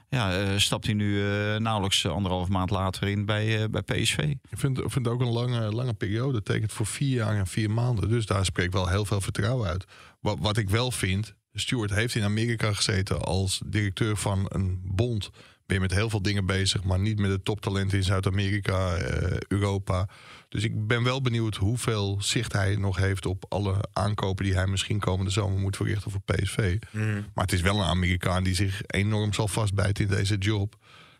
ja, eh, stapt hij nu eh, nauwelijks anderhalf maand later in bij, eh, bij PSV. Ik vind, vind het ook een lange, lange periode. Dat tekent voor vier jaar en vier maanden. Dus daar spreekt wel heel veel vertrouwen uit. Wat, wat ik wel vind, Stuart heeft in Amerika gezeten als directeur van een bond. Ben je met heel veel dingen bezig, maar niet met de toptalenten in Zuid-Amerika, Europa. Dus ik ben wel benieuwd hoeveel zicht hij nog heeft op alle aankopen die hij misschien komende zomer moet verrichten voor PSV. Maar het is wel een Amerikaan die zich enorm zal vastbijten in deze job.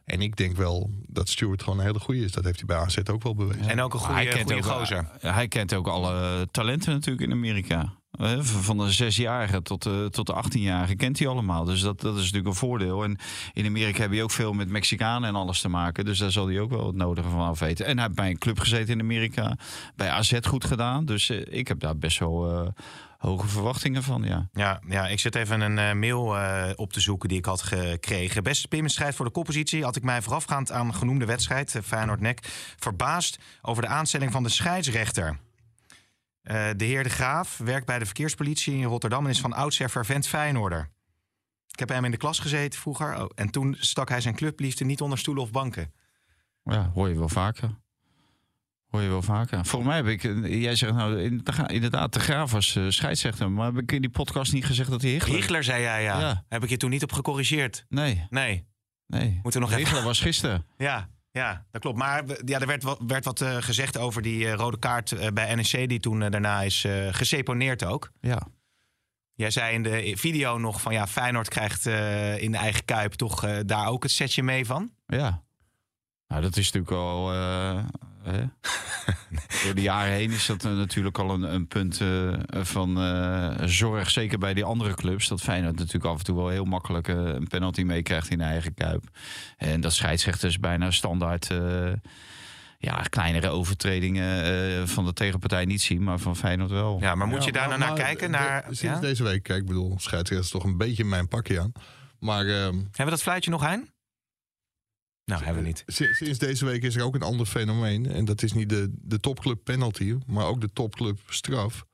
En ik denk wel dat Stuart gewoon een hele goede is. Dat heeft hij bij AZ ook wel bewezen. en ook een hij goede, kent goede ook, gozer. Hij kent ook alle talenten natuurlijk in Amerika. Eh, van- de zesjarige tot de, tot de 18-jarige kent hij allemaal. Dus dat, dat is natuurlijk een voordeel. En in Amerika heb je ook veel met Mexicanen en alles te maken. Dus daar zal hij ook wel het nodige van af weten. En hij heeft bij een club gezeten in Amerika. Bij AZ goed gedaan. Dus eh, ik heb daar best wel eh, hoge verwachtingen van, ja. Ja, ja, ik zit even een eh, mail eh, op te zoeken die ik had gekregen. Beste Pim, voor de koppositie had ik mij voorafgaand aan genoemde wedstrijd, eh, Feyenoord-Nek, verbaasd over de aanstelling van de scheidsrechter. Eh, de heer De Graaf werkt bij de verkeerspolitie in Rotterdam en is van oudsher fervent Feyenoorder. Ik heb bij hem in de klas gezeten vroeger oh, en toen stak hij zijn clubliefde niet onder stoelen of banken. Ja, hoor je wel vaker. Hoor je wel vaker. Volgens mij heb ik, eh, jij zegt nou inderdaad, de Graaf was eh, scheidsrechter. Maar heb ik in die podcast niet gezegd dat hij Hichler... Zei jij ja. Ja. Heb ik je toen niet op gecorrigeerd? Nee, Nee. nee. Moeten we nog even- Hichler was gisteren. Ja, ja, dat klopt. Maar ja, er werd wat, werd wat eh, gezegd over die eh, rode kaart eh, bij NEC... die toen daarna is geseponeerd ook. Ja. Jij zei in de video nog van... ja, Feyenoord krijgt in de eigen Kuip toch daar ook het setje mee van. Ja. Nou, dat is natuurlijk al. Eh, hè? Door de jaren heen is dat eh, natuurlijk al een, een punt eh, van eh, zorg. Zeker bij die andere clubs. Dat Feyenoord natuurlijk af en toe wel heel makkelijk een penalty meekrijgt in de eigen kuip. En dat scheidsrechters bijna standaard. eh, ja, kleinere overtredingen eh, van de tegenpartij niet zien, maar van Feyenoord wel. Ja, maar moet je Ja, daar nou naar kijken? de- Naar, sinds ja? deze week, kijk, ik bedoel, scheidsrechter is toch een beetje mijn pakje aan. Maar ehm, Hebben we dat fluitje nog, Hein? Nou, hebben we niet. si- sinds deze week is er ook een ander fenomeen. En dat is niet de, de topclub penalty, maar ook de topclub straf.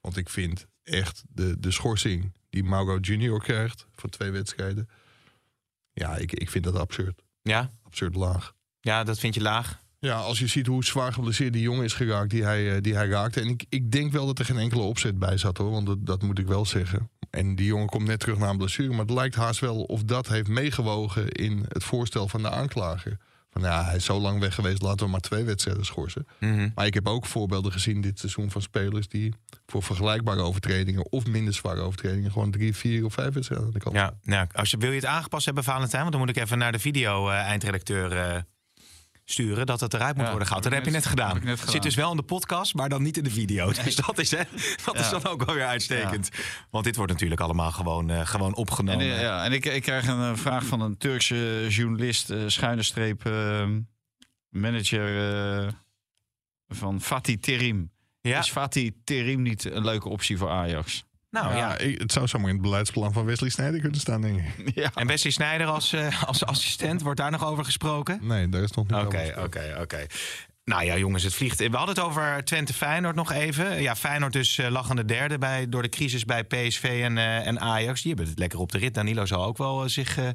Want ik vind echt de, de schorsing die Mauro Junior krijgt voor twee wedstrijden. Ja, ik, ik vind dat absurd. Ja? Absurd laag. ja, dat vind je laag. Ja, als je ziet hoe zwaar geblesseerd die jongen is geraakt die hij, eh, die hij raakte. En ik, ik denk wel dat er geen enkele opzet bij zat hoor, want dat, dat moet ik wel zeggen. En die jongen komt net terug na een blessure. Maar het lijkt haast wel of dat heeft meegewogen in het voorstel van de aanklager. Van ja, hij is zo lang weg geweest, laten we maar twee wedstrijden schorsen. Mhm. Maar ik heb ook voorbeelden gezien dit seizoen van spelers die voor vergelijkbare overtredingen of minder zware overtredingen gewoon drie, vier of vijf wedstrijden aan de kant. Ja, nou, als je, wil je het aangepast hebben, Valentijn? Want dan moet ik even naar de video-eindredacteur eh, sturen... dat het eruit moet Ja, worden gehaald. Dat heb je net net- gedaan. net Zit dus wel in de podcast, maar dan niet in de video. Dus dat is, hè, dat is dan ook wel weer uitstekend. Want dit wordt natuurlijk allemaal gewoon, eh, gewoon En, opgenomen. eh, ja, en ik, ik krijg een eh, vraag van een Turkse journalist, eh, schuine streep, eh, manager van Fatih Terim. Is Fatih Terim niet een leuke optie voor Ajax? Nou ja. ja, ik- het zou zomaar in het beleidsplan van Wesley Sneijder kunnen staan, denk ik. Ja. En Wesley Snijder als, eh, als assistent, wordt daar nog over gesproken? Nee, daar is nog niet Oké, over gesproken. oké, oké. Nou ja, jongens, het vliegt. We hadden het over Twente Feyenoord nog even. Ja, Feyenoord dus eh, lachende derde bij, door de crisis bij PSV en, eh, en Ajax. Die hebben het lekker op de rit. Danilo zal ook wel zich eh,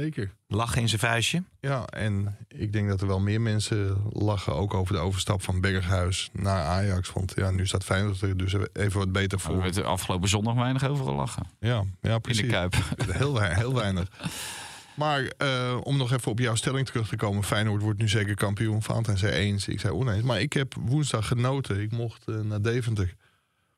Zeker. lachen in zijn vuistje. Ja, en ik denk dat er wel meer mensen lachen ook over de overstap van Berghuis naar Ajax. Want ja, nu staat Feyenoord er dus even wat beter We voor. hebben afgelopen zondag weinig overal lachen. Ja, ja In precies. de Kuip. Heel, heel weinig. Maar eh, om nog even op jouw stelling terug te komen. Feyenoord wordt nu zeker kampioen. Valentijn zei eens, ik zei oneens. Maar ik heb woensdag genoten. Ik mocht eh, naar Deventer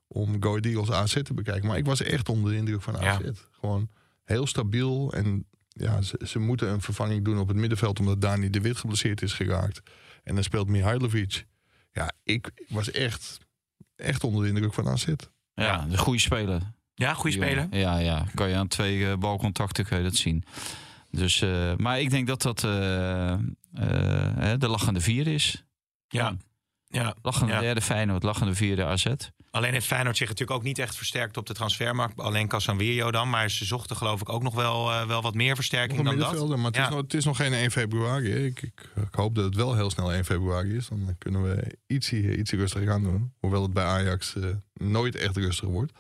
om Go Ahead Eagles AZ te bekijken. Maar ik was echt onder de indruk van AZ. Ja. Gewoon heel stabiel. En ja, ze, ze moeten een vervanging doen op het middenveld... omdat Dani de Wit geblesseerd is geraakt. En dan speelt Mihailovic. Ja, ik was echt, echt onder de indruk van AZ. Ja, de goede speler. Ja, goede speler. jongen. Ja, ja. Kan je aan twee eh, balcontacten kan je dat zien. Dus, eh, maar ik denk dat dat eh, eh, hè, de lachende vier is. Ja. Ja. Lachende Ja. derde Feyenoord, lachende vierde AZ. Alleen heeft Feyenoord zich natuurlijk ook niet echt versterkt op de transfermarkt. Alleen Casanvirio dan. Maar ze zochten geloof ik ook nog wel, eh, wel wat meer versterking Nog een dan dat. maar het, is Ja. nog, het is nog geen 1 februari. Ik, ik, ik hoop dat het wel heel snel 1 februari is. Dan kunnen we ietsie, ietsie rustiger aan doen. Hoewel het bij Ajax eh, nooit echt rustig wordt.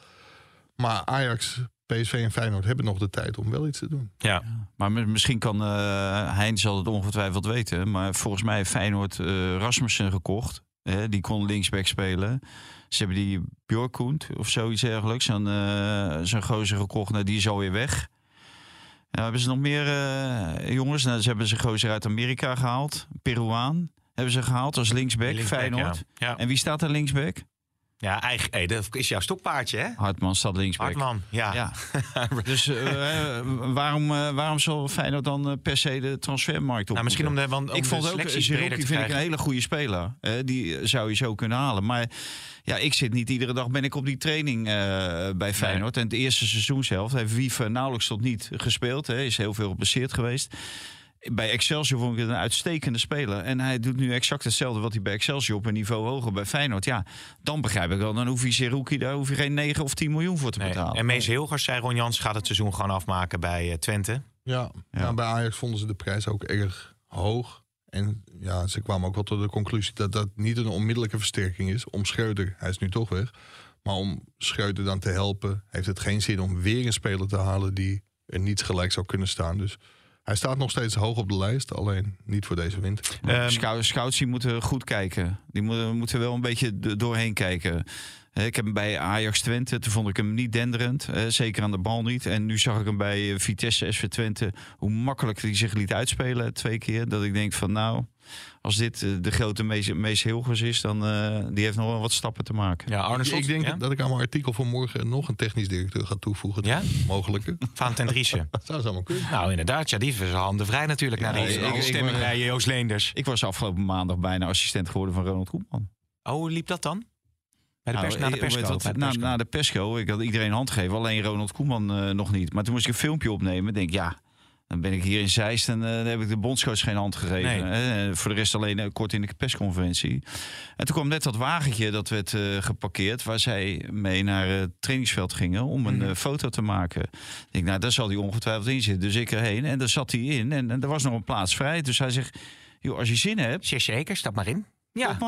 Maar Ajax, PSV en Feyenoord hebben nog de tijd om wel iets te doen. Ja. Maar mi- misschien kan uh, Hein zal het ongetwijfeld weten. Maar volgens mij heeft Feyenoord eh, Rasmussen gekocht. Hè, die kon linksback spelen. Ze hebben die Bjorkund of zoiets dergelijks. Zo'n zo'n gozer gekocht. Nou, die is alweer weg. Ja, hebben ze nog meer eh, jongens? Nou, ze hebben ze gozer uit Amerika gehaald. Peruaan hebben ze gehaald als linksback, Linksback, Feyenoord. Ja. Ja. En wie staat er linksback? Ja, eigen, hey, dat is jouw stokpaardje, hè? Hartman staat linksback. Hartman, ja. Ja. dus eh, waarom, eh, waarom zal Feyenoord dan per se de transfermarkt op? Nou, misschien om de, want, om ik de vond ook Zerouki vind ik een hele goede speler. Die zou je zo kunnen halen. Maar ja, ik zit niet iedere dag ben ik op die training bij Feyenoord. En het eerste seizoen zelf heeft Wief nauwelijks tot niet gespeeld. Hè, is heel veel geblesseerd geweest. Bij Excelsior vond ik het een uitstekende speler. En hij doet nu exact hetzelfde wat hij bij Excelsior op een niveau hoger bij Feyenoord. Ja, dan begrijp ik wel. Dan hoef je Zerouki, daar hoef je geen 9 of 10 miljoen voor te Nee. betalen. En Mees Hilgers, zei Ron Jans, gaat het seizoen gewoon afmaken bij eh, Twente. Ja, ja. bij Ajax vonden ze de prijs ook erg hoog. En ja, ze kwamen ook wel tot de conclusie dat dat niet een onmiddellijke versterking is. Om Schreuder, hij is nu toch weg. Maar om Schreuder dan te helpen, heeft het geen zin om weer een speler te halen die er niets gelijk zou kunnen staan. Dus hij staat nog steeds hoog op de lijst, alleen niet voor deze winter. Ehm, Scou- scouts die moeten goed kijken. Die moeten, moeten wel een beetje er doorheen kijken. Hè, Ik heb hem bij Ajax Twente, toen vond ik hem niet denderend. hè, Zeker aan de bal niet. En nu zag ik hem bij eh, Vitesse SV Twente. Hoe makkelijk hij zich liet uitspelen twee keer. Dat ik denk van nou, als dit eh, de grote Mees, Mees Hilgers is... dan uh, die heeft nog wel wat stappen te maken. Ja, Arne Ik, Slot, ik denk ja? dat ik aan mijn artikel van morgen nog een technisch directeur ga toevoegen. Ja? Mogelijke. Driessen. Dat zou allemaal kunnen. nou, inderdaad. Ja, die is handen vrij natuurlijk. Ja, naar ik- stemming bij Joost Leenders. Ik was afgelopen maandag bijna assistent geworden van Ronald Koeman. Oh, hoe liep dat dan? Bij de pers, Nou, na de eh, persco. wat, de na, persco. na de persco. Ik had iedereen hand gegeven, alleen Ronald Koeman eh, nog niet. Maar toen moest ik een filmpje opnemen. Ik denk, ja, dan ben ik hier in Zeist en eh, heb ik de bondscoach geen hand gegeven. Nee. hè. voor de rest alleen eh, kort in de persconferentie. En toen kwam net dat wagentje dat werd eh, geparkeerd... waar zij mee naar het trainingsveld gingen om een Mhm. eh, foto te maken. Ik denk, nou, daar zal hij ongetwijfeld in zitten. Dus ik erheen en daar zat hij in en, en er was nog een plaats vrij. Dus hij zegt, joh, als je zin hebt, zeker, stap maar in. Ja. op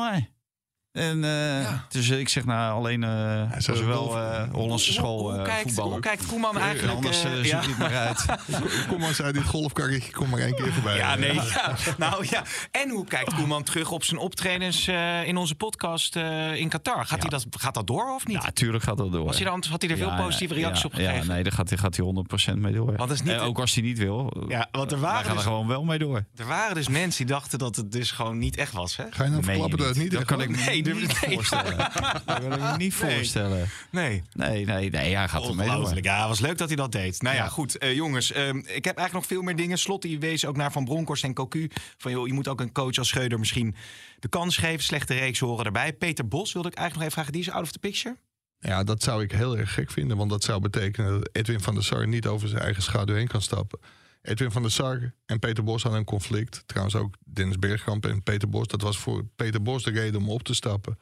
En eh, dus ik zeg nou alleen uh, het wel eh, Hollandse school hoe, hoe, eh, kijkt, hoe kijkt Koeman Ja, eigenlijk? Anders zoek ja. maar uit. Kom maar, zei dit golfkarretje, kom maar één keer voorbij. Ja, nee. Ja. Nou ja. En hoe kijkt Koeman terug op zijn optredens eh, in onze podcast eh, in Qatar? Gaat, hij dat, gaat dat door of niet? Ja, natuurlijk gaat dat door. Was hij dan, had hij er veel Ja, positieve ja, reacties op ja, gegeven? Ja, nee, daar gaat, hij- gaat hij 100% mee door. Want dat is niet En ook als hij niet wil. Ja, want er waren, gaan er dus, gewoon wel mee door. er waren dus mensen die dachten dat het dus gewoon niet echt was. Hè? Ga je nou verklappen dat het niet Dat echt kan was? ik niet voorstellen. Dat kan ik me niet Nee. voorstellen. Nee. Nee, nee, nee, hij gaat er mee door. Ongelooflijk. Ja, was leuk dat hij dat deed. Nou ja, Ja. goed. eh, jongens, ehm, ik heb eigenlijk nog veel meer dingen. Slot, die wees ook naar Van Bronckhorst en Cocu. Van joh, je moet ook een coach als Scheuder misschien de kans geven. Slechte reeks horen erbij. Peter Bos wilde ik eigenlijk nog even vragen. Die is out of the picture? Ja, dat zou ik heel erg gek vinden. Want dat zou betekenen dat Edwin van der Sar niet over zijn eigen schaduw heen kan stappen. Edwin van der Sar en Peter Bos hadden een conflict. Trouwens ook Dennis Bergkamp en Peter Bos. Dat was voor Peter Bos de reden om op te stappen.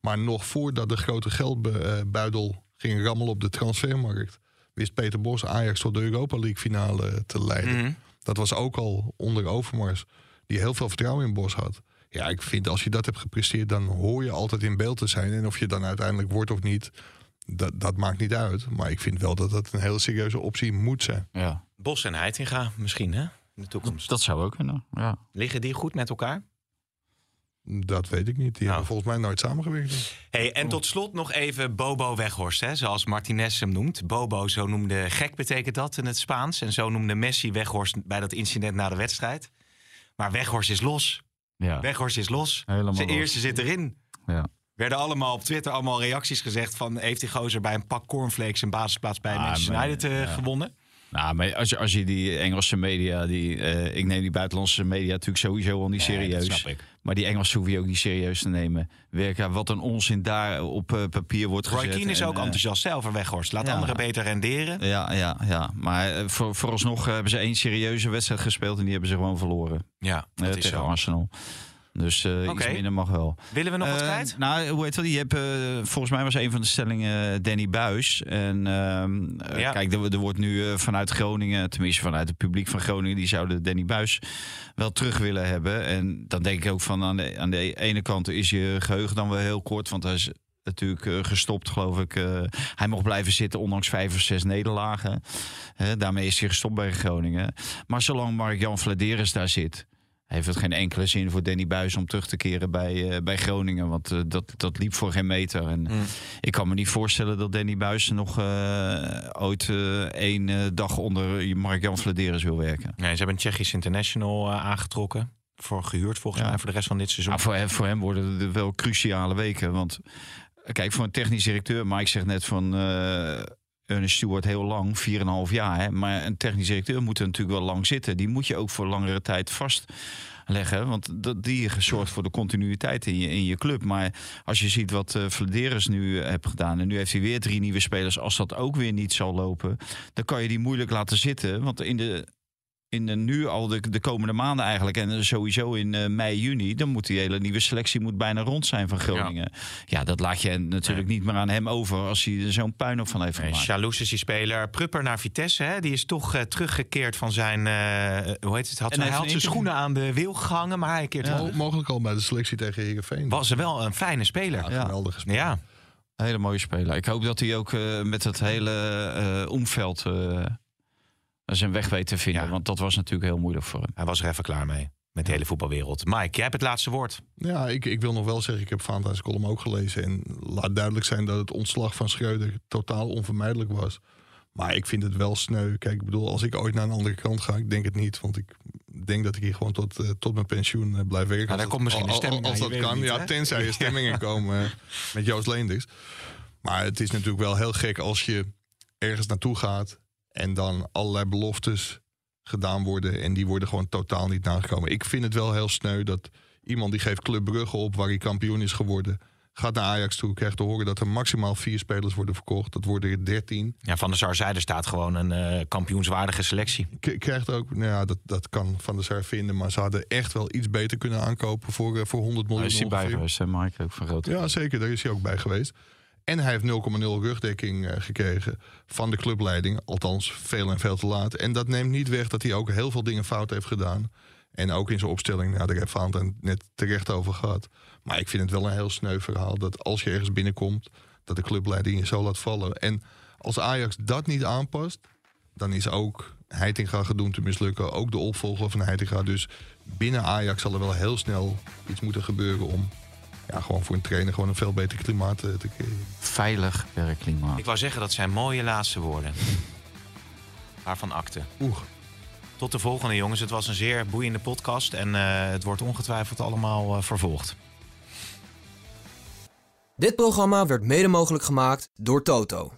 Maar nog voordat de grote geldbuidel ging rammelen op de transfermarkt, wist Peter Bos Ajax tot de Europa League finale te leiden. Mhm. Dat was ook al onder Overmars, die heel veel vertrouwen in Bos had. Ja, ik vind als je dat hebt gepresteerd, dan hoor je altijd in beeld te zijn. En of je dan uiteindelijk wordt of niet, dat, dat maakt niet uit. Maar ik vind wel dat dat een hele serieuze optie moet zijn. Ja. Bos en Heitinga misschien, hè? In de toekomst. Dat zou ook kunnen. Ja. Liggen die goed met elkaar? Dat weet ik niet. Die Nou. hebben volgens mij nooit samengewerkt. Hey, en tot slot nog even Bobo Weghorst, hè, zoals Martinez hem noemt. Bobo, zo noemde gek betekent dat in het Spaans. En zo noemde Messi Weghorst bij dat incident na de wedstrijd. Maar Weghorst is los. Ja. Weghorst is los. Helemaal Zijn los. eerste zit erin. Ja. Werden allemaal op Twitter allemaal reacties gezegd van... heeft die gozer bij een pak cornflakes een basisplaats bij Ah, Manchester maar- United eh, ja. gewonnen? Nou, maar als je, als je die Engelse media, die, eh, ik neem die buitenlandse media natuurlijk sowieso al niet serieus. dat snap ik. Maar die Engelse hoef je ook niet serieus te nemen. Werken, wat een onzin daar op eh, papier wordt Roy gezet. Keane is en, ook enthousiast zelf over Weghorst. Laat ja. anderen beter renderen. Ja, ja, ja. Maar voor, vooralsnog hebben ze één serieuze wedstrijd gespeeld en die hebben ze gewoon verloren. Ja, dat is tegen zo. Arsenal. Dus eh Oké. iets minder mag wel. Willen we nog wat Eh, kwijt? nou, hoe heet dat? Je hebt, eh, volgens mij was een van de stellingen eh, Danny Buis. En ehm, eh, Ja. kijk, er, er wordt nu eh, vanuit Groningen, tenminste vanuit het publiek van Groningen, die zouden Danny Buis wel terug willen hebben. En dan denk ik ook van aan de, aan de ene kant is je geheugen dan wel heel kort, want hij is natuurlijk eh, gestopt, geloof ik. Eh, hij mocht blijven zitten, ondanks vijf of zes nederlagen. Hè, daarmee is hij gestopt bij Groningen. Maar zolang Mark-Jan Vladeris daar zit, heeft het geen enkele zin voor Danny Buis om terug te keren bij, eh, bij Groningen. Want eh, dat, dat liep voor geen meter. En Mm. ik kan me niet voorstellen dat Danny Buis nog eh, ooit één dag onder Mark-Jan Vladeris wil werken. Nee, ze hebben een Tsjechisch international aangetrokken. Voor gehuurd volgens Ja. mij voor de rest van dit seizoen. Maar voor hem, voor hem worden het wel cruciale weken. Want kijk, voor een technisch directeur, Mike zegt net van eh Ernest Stewart heel lang, 4,5 jaar. Hè? Maar een technisch directeur moet er natuurlijk wel lang zitten. Die moet je ook voor langere tijd vastleggen. Want dat, die zorgt voor de continuïteit in je, in je club. Maar als je ziet wat uh, nu uh, heeft gedaan. En nu heeft hij weer drie nieuwe spelers. Als dat ook weer niet zal lopen, dan kan je die moeilijk laten zitten. Want in de in de, nu al de, de komende maanden eigenlijk en sowieso in uh, mei, juni, dan moet die hele nieuwe selectie moet bijna rond zijn van Groningen. Ja, ja dat laat je natuurlijk nee. niet meer aan hem over als hij er zo'n puin op van heeft gemaakt. Nee, Jaloes is die speler. Prupper naar Vitesse, hè? die is toch uh, teruggekeerd van zijn, uh, hoe heet het, had hij had zijn schoenen aan de wiel gehangen, maar hij keert ja. Mogelijk al bij de selectie tegen Heerenveen. Was er wel een fijne speler. Ja, geweldige speler. Ja. Een hele mooie speler. Ik hoop dat hij ook uh, met het hele omveld zijn weg weet te vinden. Ja. Want dat was natuurlijk heel moeilijk voor hem. Hij was er even klaar mee. Met de hele voetbalwereld. Mike, jij hebt het laatste woord. Ja, ik, ik wil nog wel zeggen, ik heb Valentijn's column ook gelezen. En laat duidelijk zijn dat het ontslag van Schreuder totaal onvermijdelijk was. Maar ik vind het wel sneu. Kijk, ik bedoel, als ik ooit naar een andere kant ga, ik denk het niet. Want ik denk dat ik hier gewoon tot, uh, tot mijn pensioen uh, blijf werken. Nou, daar komt misschien een stemming Als, als dat kan, niet, ja, tenzij er stemmingen komen uh, met Joost Leenders. Maar het is natuurlijk wel heel gek als je ergens naartoe gaat en dan allerlei beloftes gedaan worden en die worden gewoon totaal niet nagekomen. Ik vind het wel heel sneu dat iemand die geeft Club Brugge op waar hij kampioen is geworden, gaat naar Ajax toe, krijgt te horen dat er maximaal vier spelers worden verkocht. Dat worden er dertien. Ja, van de Sar Zijde staat gewoon een uh, kampioenswaardige selectie. K krijgt ook, nou ja, dat, dat kan Van der Sar vinden, maar ze hadden echt wel iets beter kunnen aankopen voor, uh, voor 100 miljoen. Hij is hij bij geweest, hè, Mike? Ook van grote. Ja, zeker. Daar is hij ook bij geweest. En hij heeft 0,0 rugdekking uh, gekregen van de clubleiding. Althans, veel en veel te laat. En dat neemt niet weg dat hij ook heel veel dingen fout heeft gedaan. En ook in zijn opstelling, nou, daar heeft Valentijn net terecht over gehad. Maar ik vind het wel een heel sneu verhaal dat als je ergens binnenkomt, dat de clubleiding je zo laat vallen. En als Ajax dat niet aanpast, dan is ook Heitinga gedoemd te mislukken. Ook de opvolger van Heitinga. Dus binnen Ajax zal er wel heel snel iets moeten gebeuren om ja, gewoon voor een trainer gewoon een veel beter klimaat te creëren. Veilig werkklimaat. Ik wou zeggen, dat zijn mooie laatste woorden. Waarvan akte. Oeh. Tot de volgende jongens. Het was een zeer boeiende podcast en uh, het wordt ongetwijfeld allemaal uh, vervolgd. Dit programma werd mede mogelijk gemaakt door Toto.